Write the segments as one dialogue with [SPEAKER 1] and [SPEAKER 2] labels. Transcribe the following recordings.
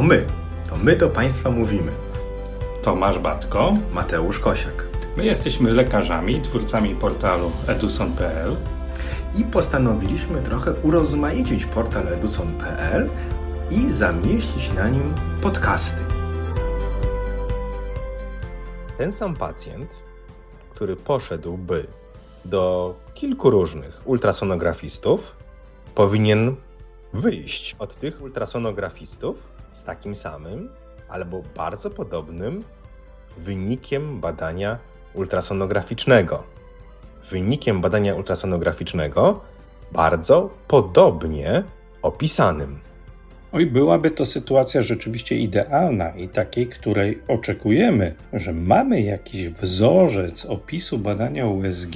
[SPEAKER 1] To my. To my do Państwa mówimy.
[SPEAKER 2] Tomasz Batko.
[SPEAKER 1] Mateusz Kosiak.
[SPEAKER 2] My jesteśmy lekarzami, twórcami portalu eduson.pl
[SPEAKER 1] I postanowiliśmy trochę urozmaicić portal eduson.pl i zamieścić na nim podcasty. Ten sam pacjent, który poszedłby do kilku różnych ultrasonografistów, powinien wyjść od tych ultrasonografistów z takim samym albo bardzo podobnym wynikiem badania ultrasonograficznego. Wynikiem badania ultrasonograficznego bardzo podobnie opisanym.
[SPEAKER 2] Oj, byłaby to sytuacja rzeczywiście idealna i takiej, której oczekujemy, że mamy jakiś wzorzec opisu badania USG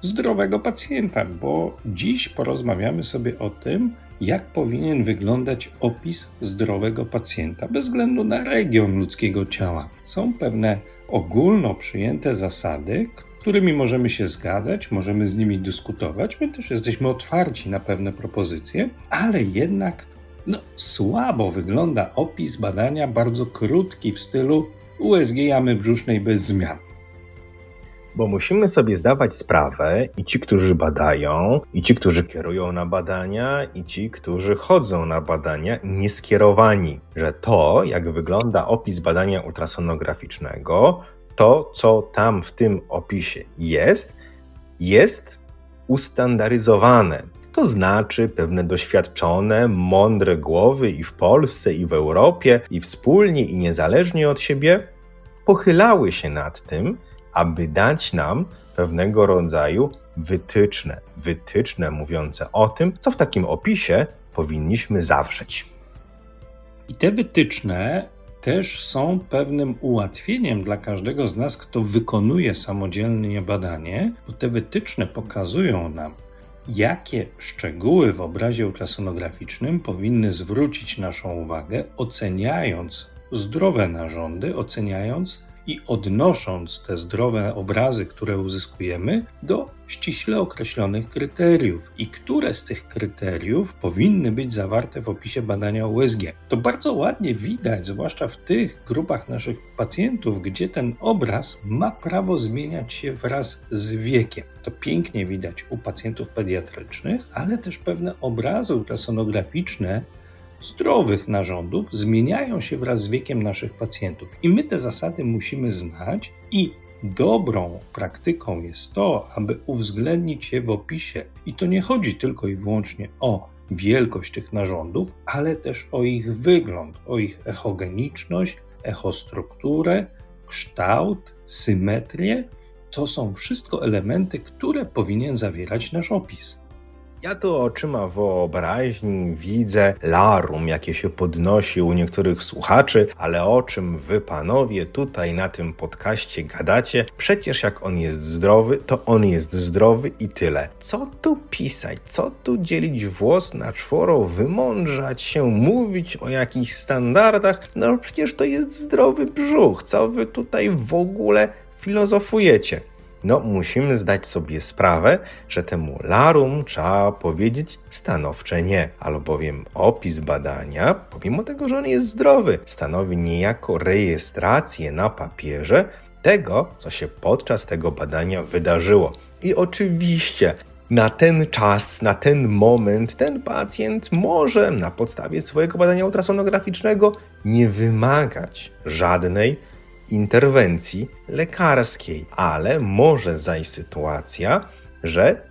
[SPEAKER 2] zdrowego pacjenta, bo dziś porozmawiamy sobie o tym, jak powinien wyglądać opis zdrowego pacjenta bez względu na region ludzkiego ciała. Są pewne ogólno przyjęte zasady, którymi możemy się zgadzać, możemy z nimi dyskutować. My też jesteśmy otwarci na pewne propozycje, ale jednak no, słabo wygląda opis badania, bardzo krótki w stylu USG jamy brzusznej bez zmian.
[SPEAKER 1] Bo musimy sobie zdawać sprawę, i ci, którzy badają, i ci, którzy kierują na badania, i ci, którzy chodzą na badania, nieskierowani, że to, jak wygląda opis badania ultrasonograficznego, to, co tam w tym opisie jest, jest ustandaryzowane. To znaczy, pewne doświadczone, mądre głowy i w Polsce, i w Europie, i wspólnie, i niezależnie od siebie pochylały się nad tym, aby dać nam pewnego rodzaju wytyczne, wytyczne mówiące o tym, co w takim opisie powinniśmy zawrzeć.
[SPEAKER 2] I te wytyczne też są pewnym ułatwieniem dla każdego z nas, kto wykonuje samodzielnie badanie, bo te wytyczne pokazują nam, jakie szczegóły w obrazie ultrasonograficznym powinny zwrócić naszą uwagę, oceniając zdrowe narządy, oceniając i odnosząc te zdrowe obrazy, które uzyskujemy, do ściśle określonych kryteriów. I które z tych kryteriów powinny być zawarte w opisie badania USG? To bardzo ładnie widać, zwłaszcza w tych grupach naszych pacjentów, gdzie ten obraz ma prawo zmieniać się wraz z wiekiem. To pięknie widać u pacjentów pediatrycznych, ale też pewne obrazy ultrasonograficzne zdrowych narządów zmieniają się wraz z wiekiem naszych pacjentów. I my te zasady musimy znać i dobrą praktyką jest to, aby uwzględnić je w opisie. I to nie chodzi tylko i wyłącznie o wielkość tych narządów, ale też o ich wygląd, o ich echogeniczność, echostrukturę, kształt, symetrię. To są wszystko elementy, które powinien zawierać nasz opis.
[SPEAKER 1] Ja tu oczyma wyobraźni widzę larum, jakie się podnosi u niektórych słuchaczy, ale o czym wy panowie tutaj na tym podcaście gadacie? Przecież jak on jest zdrowy, to on jest zdrowy i tyle. Co tu pisać? Co tu dzielić włos na czworo, wymądrzać się, mówić o jakichś standardach? No przecież to jest zdrowy brzuch. Co wy tutaj w ogóle filozofujecie? No, musimy zdać sobie sprawę, że temu larum trzeba powiedzieć stanowcze nie, albowiem opis badania, pomimo tego, że on jest zdrowy, stanowi niejako rejestrację na papierze tego, co się podczas tego badania wydarzyło. I oczywiście na ten czas, na ten moment ten pacjent może na podstawie swojego badania ultrasonograficznego nie wymagać żadnej interwencji lekarskiej, ale może zajść sytuacja, że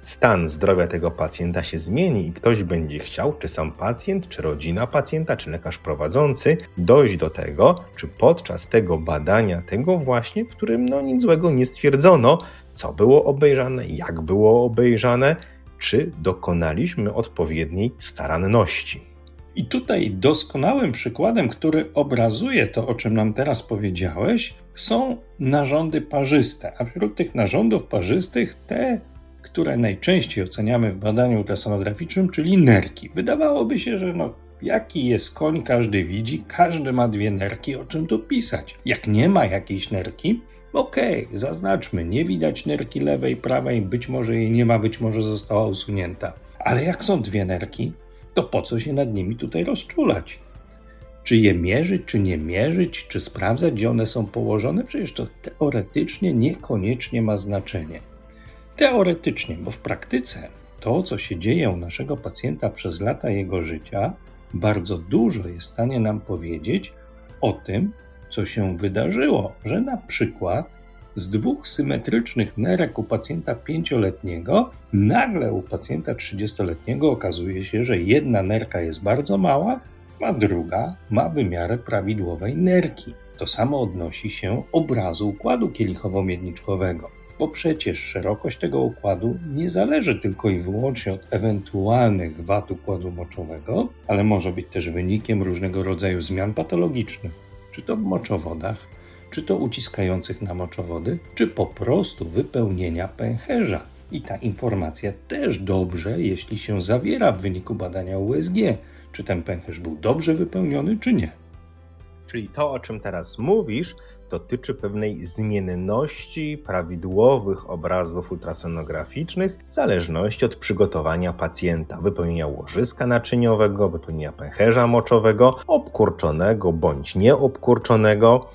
[SPEAKER 1] stan zdrowia tego pacjenta się zmieni i ktoś będzie chciał, czy sam pacjent, czy rodzina pacjenta, czy lekarz prowadzący, dojść do tego, czy podczas tego badania, tego właśnie, w którym no nic złego nie stwierdzono, co było obejrzane, jak było obejrzane, czy dokonaliśmy odpowiedniej staranności.
[SPEAKER 2] I tutaj doskonałym przykładem, który obrazuje to, o czym nam teraz powiedziałeś, są narządy parzyste. A wśród tych narządów parzystych te, które najczęściej oceniamy w badaniu ultrasonograficznym, czyli nerki. Wydawałoby się, że no, jaki jest koń, każdy widzi, każdy ma dwie nerki, o czym tu pisać. Jak nie ma jakiejś nerki, okej, okay, zaznaczmy, nie widać nerki lewej, prawej, być może jej nie ma, być może została usunięta. Ale jak są dwie nerki, to po co się nad nimi tutaj rozczulać? Czy je mierzyć, czy nie mierzyć, czy sprawdzać, gdzie one są położone? Przecież to teoretycznie niekoniecznie ma znaczenie. Teoretycznie, bo w praktyce to, co się dzieje u naszego pacjenta przez lata jego życia, bardzo dużo jest w stanie nam powiedzieć o tym, co się wydarzyło, że na przykład z dwóch symetrycznych nerek u pacjenta pięcioletniego, nagle u pacjenta 30-letniego okazuje się, że jedna nerka jest bardzo mała, a druga ma wymiary prawidłowej nerki. To samo odnosi się obrazu układu kielichowo-miedniczkowego, bo przecież szerokość tego układu nie zależy tylko i wyłącznie od ewentualnych wad układu moczowego, ale może być też wynikiem różnego rodzaju zmian patologicznych, czy to w moczowodach, czy to uciskających na moczowody, czy po prostu wypełnienia pęcherza. I ta informacja też dobrze, jeśli się zawiera w wyniku badania USG, czy ten pęcherz był dobrze wypełniony, czy nie.
[SPEAKER 1] Czyli to, o czym teraz mówisz, dotyczy pewnej zmienności prawidłowych obrazów ultrasonograficznych w zależności od przygotowania pacjenta, wypełnienia łożyska naczyniowego, wypełnienia pęcherza moczowego, obkurczonego bądź nieobkurczonego,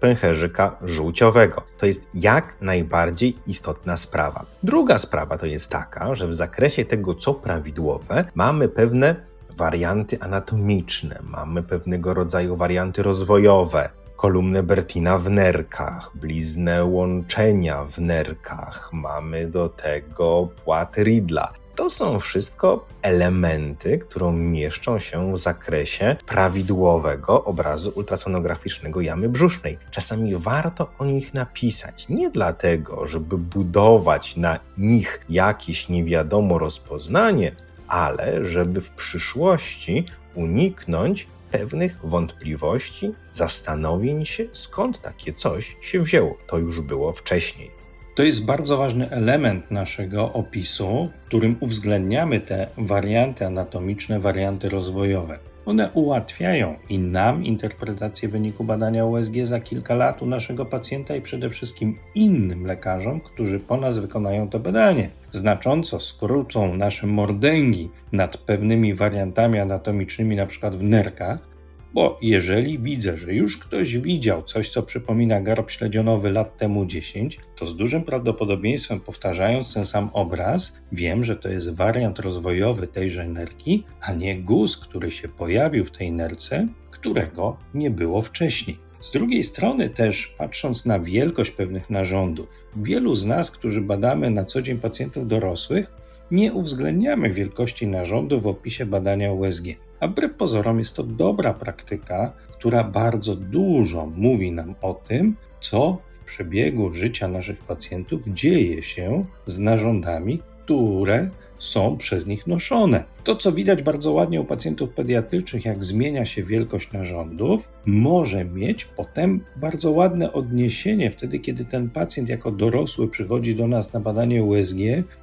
[SPEAKER 1] pęcherzyka żółciowego. To jest jak najbardziej istotna sprawa. Druga sprawa to jest taka, że w zakresie tego, co prawidłowe, mamy pewne warianty anatomiczne, mamy pewnego rodzaju warianty rozwojowe, kolumnę Bertina w nerkach, bliznę łączenia w nerkach, mamy do tego płat Ridla. To są wszystko elementy, które mieszczą się w zakresie prawidłowego obrazu ultrasonograficznego jamy brzusznej. Czasami warto o nich napisać, nie dlatego, żeby budować na nich jakieś niewiadomo rozpoznanie, ale żeby w przyszłości uniknąć pewnych wątpliwości, zastanowień się, skąd takie coś się wzięło. To już było wcześniej.
[SPEAKER 2] To jest bardzo ważny element naszego opisu, w którym uwzględniamy te warianty anatomiczne, warianty rozwojowe. One ułatwiają i nam interpretację wyniku badania USG za kilka lat u naszego pacjenta i przede wszystkim innym lekarzom, którzy po nas wykonają to badanie. Znacząco skrócą nasze mordęgi nad pewnymi wariantami anatomicznymi, na przykład w nerkach, bo jeżeli widzę, że już ktoś widział coś, co przypomina garb śledzionowy lat temu 10, to z dużym prawdopodobieństwem powtarzając ten sam obraz, wiem, że to jest wariant rozwojowy tejże nerki, a nie guz, który się pojawił w tej nerce, którego nie było wcześniej. Z drugiej strony też, patrząc na wielkość pewnych narządów, wielu z nas, którzy badamy na co dzień pacjentów dorosłych, nie uwzględniamy wielkości narządu w opisie badania USG. A wbrew pozorom jest to dobra praktyka, która bardzo dużo mówi nam o tym, co w przebiegu życia naszych pacjentów dzieje się z narządami, które są przez nich noszone. To, co widać bardzo ładnie u pacjentów pediatrycznych, jak zmienia się wielkość narządów, może mieć potem bardzo ładne odniesienie wtedy, kiedy ten pacjent jako dorosły przychodzi do nas na badanie USG,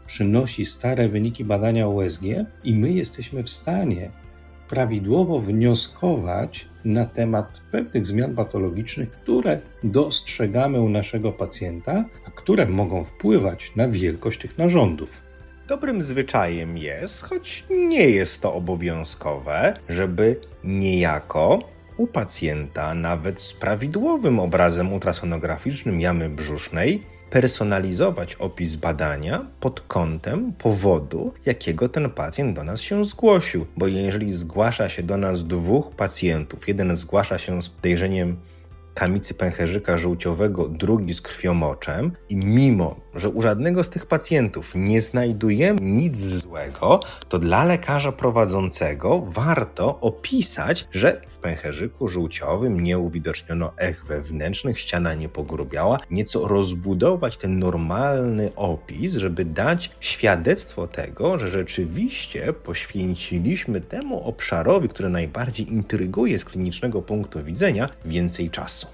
[SPEAKER 2] przynosi stare wyniki badania USG i my jesteśmy w stanie prawidłowo wnioskować na temat pewnych zmian patologicznych, które dostrzegamy u naszego pacjenta, a które mogą wpływać na wielkość tych narządów.
[SPEAKER 1] Dobrym zwyczajem jest, choć nie jest to obowiązkowe, żeby niejako u pacjenta, nawet z prawidłowym obrazem ultrasonograficznym jamy brzusznej, personalizować opis badania pod kątem powodu, jakiego ten pacjent do nas się zgłosił. Bo jeżeli zgłasza się do nas dwóch pacjentów, jeden zgłasza się z podejrzeniem kamicy pęcherzyka żółciowego, drugi z krwiomoczem i mimo, że u żadnego z tych pacjentów nie znajdujemy nic złego, to dla lekarza prowadzącego warto opisać, że w pęcherzyku żółciowym nie uwidoczniono ech wewnętrznych, ściana nie pogrubiała, nieco rozbudować ten normalny opis, żeby dać świadectwo tego, że rzeczywiście poświęciliśmy temu obszarowi, który najbardziej intryguje z klinicznego punktu widzenia, więcej czasu.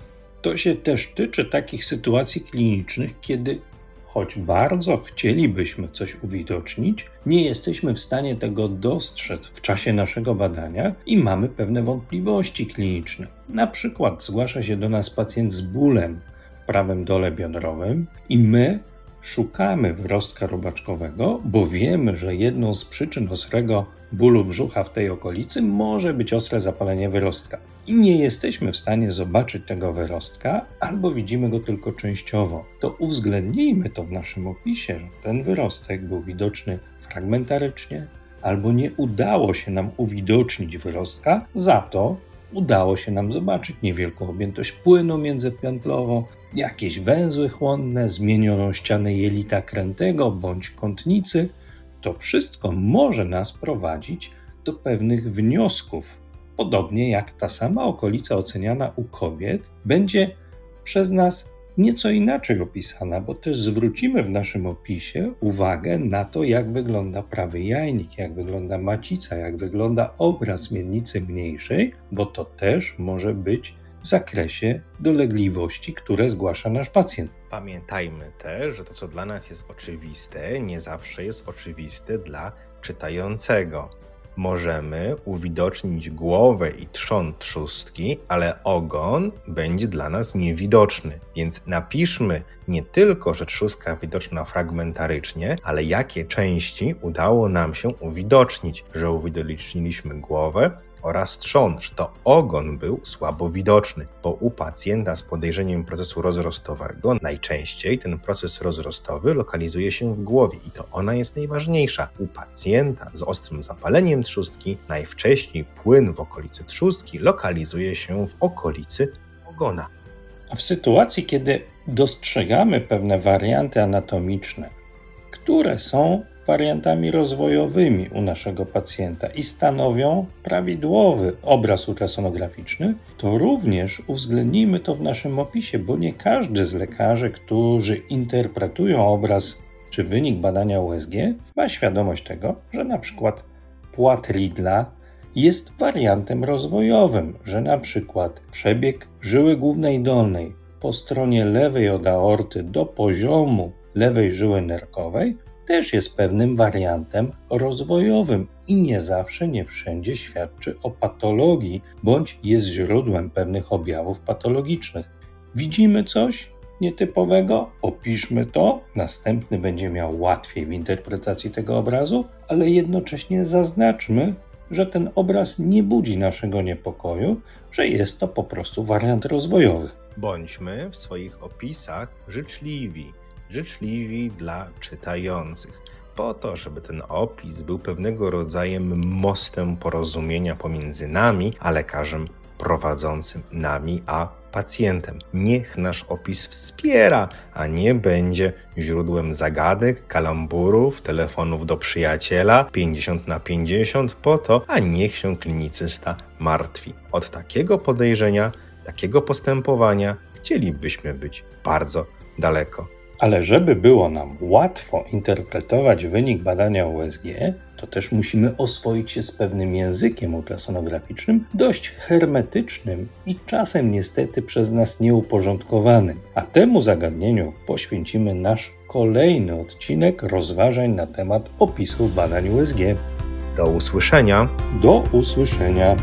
[SPEAKER 2] To się też tyczy takich sytuacji klinicznych, kiedy choć bardzo chcielibyśmy coś uwidocznić, nie jesteśmy w stanie tego dostrzec w czasie naszego badania i mamy pewne wątpliwości kliniczne. Na przykład zgłasza się do nas pacjent z bólem w prawym dole biodrowym i my szukamy wrostka robaczkowego, bo wiemy, że jedną z przyczyn ostrego bólu brzucha w tej okolicy może być ostre zapalenie wyrostka. I nie jesteśmy w stanie zobaczyć tego wyrostka, albo widzimy go tylko częściowo, to uwzględnijmy to w naszym opisie, że ten wyrostek był widoczny fragmentarycznie, albo nie udało się nam uwidocznić wyrostka, za to udało się nam zobaczyć niewielką objętość płynu międzypiętlową, jakieś węzły chłonne, zmienioną ścianę jelita krętego bądź kątnicy. To wszystko może nas prowadzić do pewnych wniosków. Podobnie jak ta sama okolica oceniana u kobiet będzie przez nas nieco inaczej opisana, bo też zwrócimy w naszym opisie uwagę na to, jak wygląda prawy jajnik, jak wygląda macica, jak wygląda obraz miednicy mniejszej, bo to też może być w zakresie dolegliwości, które zgłasza nasz pacjent.
[SPEAKER 1] Pamiętajmy też, że to, co dla nas jest oczywiste, nie zawsze jest oczywiste dla czytającego możemy uwidocznić głowę i trzon trzustki, ale ogon będzie dla nas niewidoczny. Więc napiszmy nie tylko, że trzustka widoczna fragmentarycznie, ale jakie części udało nam się uwidocznić, że uwidoczniliśmy głowę, oraz że to ogon był słabo widoczny, bo u pacjenta z podejrzeniem procesu rozrostowego najczęściej ten proces rozrostowy lokalizuje się w głowie i to ona jest najważniejsza. U pacjenta z ostrym zapaleniem trzustki najwcześniej płyn w okolicy trzustki lokalizuje się w okolicy ogona.
[SPEAKER 2] A w sytuacji, kiedy dostrzegamy pewne warianty anatomiczne, które są wariantami rozwojowymi u naszego pacjenta i stanowią prawidłowy obraz ultrasonograficzny, to również uwzględnijmy to w naszym opisie, bo nie każdy z lekarzy, którzy interpretują obraz czy wynik badania USG, ma świadomość tego, że na przykład płat Ridla jest wariantem rozwojowym, że na przykład przebieg żyły głównej dolnej po stronie lewej od aorty do poziomu lewej żyły nerkowej też jest pewnym wariantem rozwojowym i nie zawsze, nie wszędzie świadczy o patologii bądź jest źródłem pewnych objawów patologicznych. Widzimy coś nietypowego, opiszmy to, następny będzie miał łatwiej w interpretacji tego obrazu, ale jednocześnie zaznaczmy, że ten obraz nie budzi naszego niepokoju, że jest to po prostu wariant rozwojowy.
[SPEAKER 1] Bądźmy w swoich opisach życzliwi życzliwi dla czytających, po to, żeby ten opis był pewnego rodzaju mostem porozumienia pomiędzy nami a lekarzem prowadzącym nami a pacjentem. Niech nasz opis wspiera, a nie będzie źródłem zagadek, kalamburów, telefonów do przyjaciela 50 na 50 po to, a niech się klinicysta martwi. Od takiego podejrzenia, takiego postępowania chcielibyśmy być bardzo daleko.
[SPEAKER 2] Ale żeby było nam łatwo interpretować wynik badania USG, to też musimy oswoić się z pewnym językiem ultrasonograficznym, dość hermetycznym i czasem niestety przez nas nieuporządkowanym. A temu zagadnieniu poświęcimy nasz kolejny odcinek rozważań na temat opisów badań USG.
[SPEAKER 1] Do usłyszenia.
[SPEAKER 2] Do usłyszenia.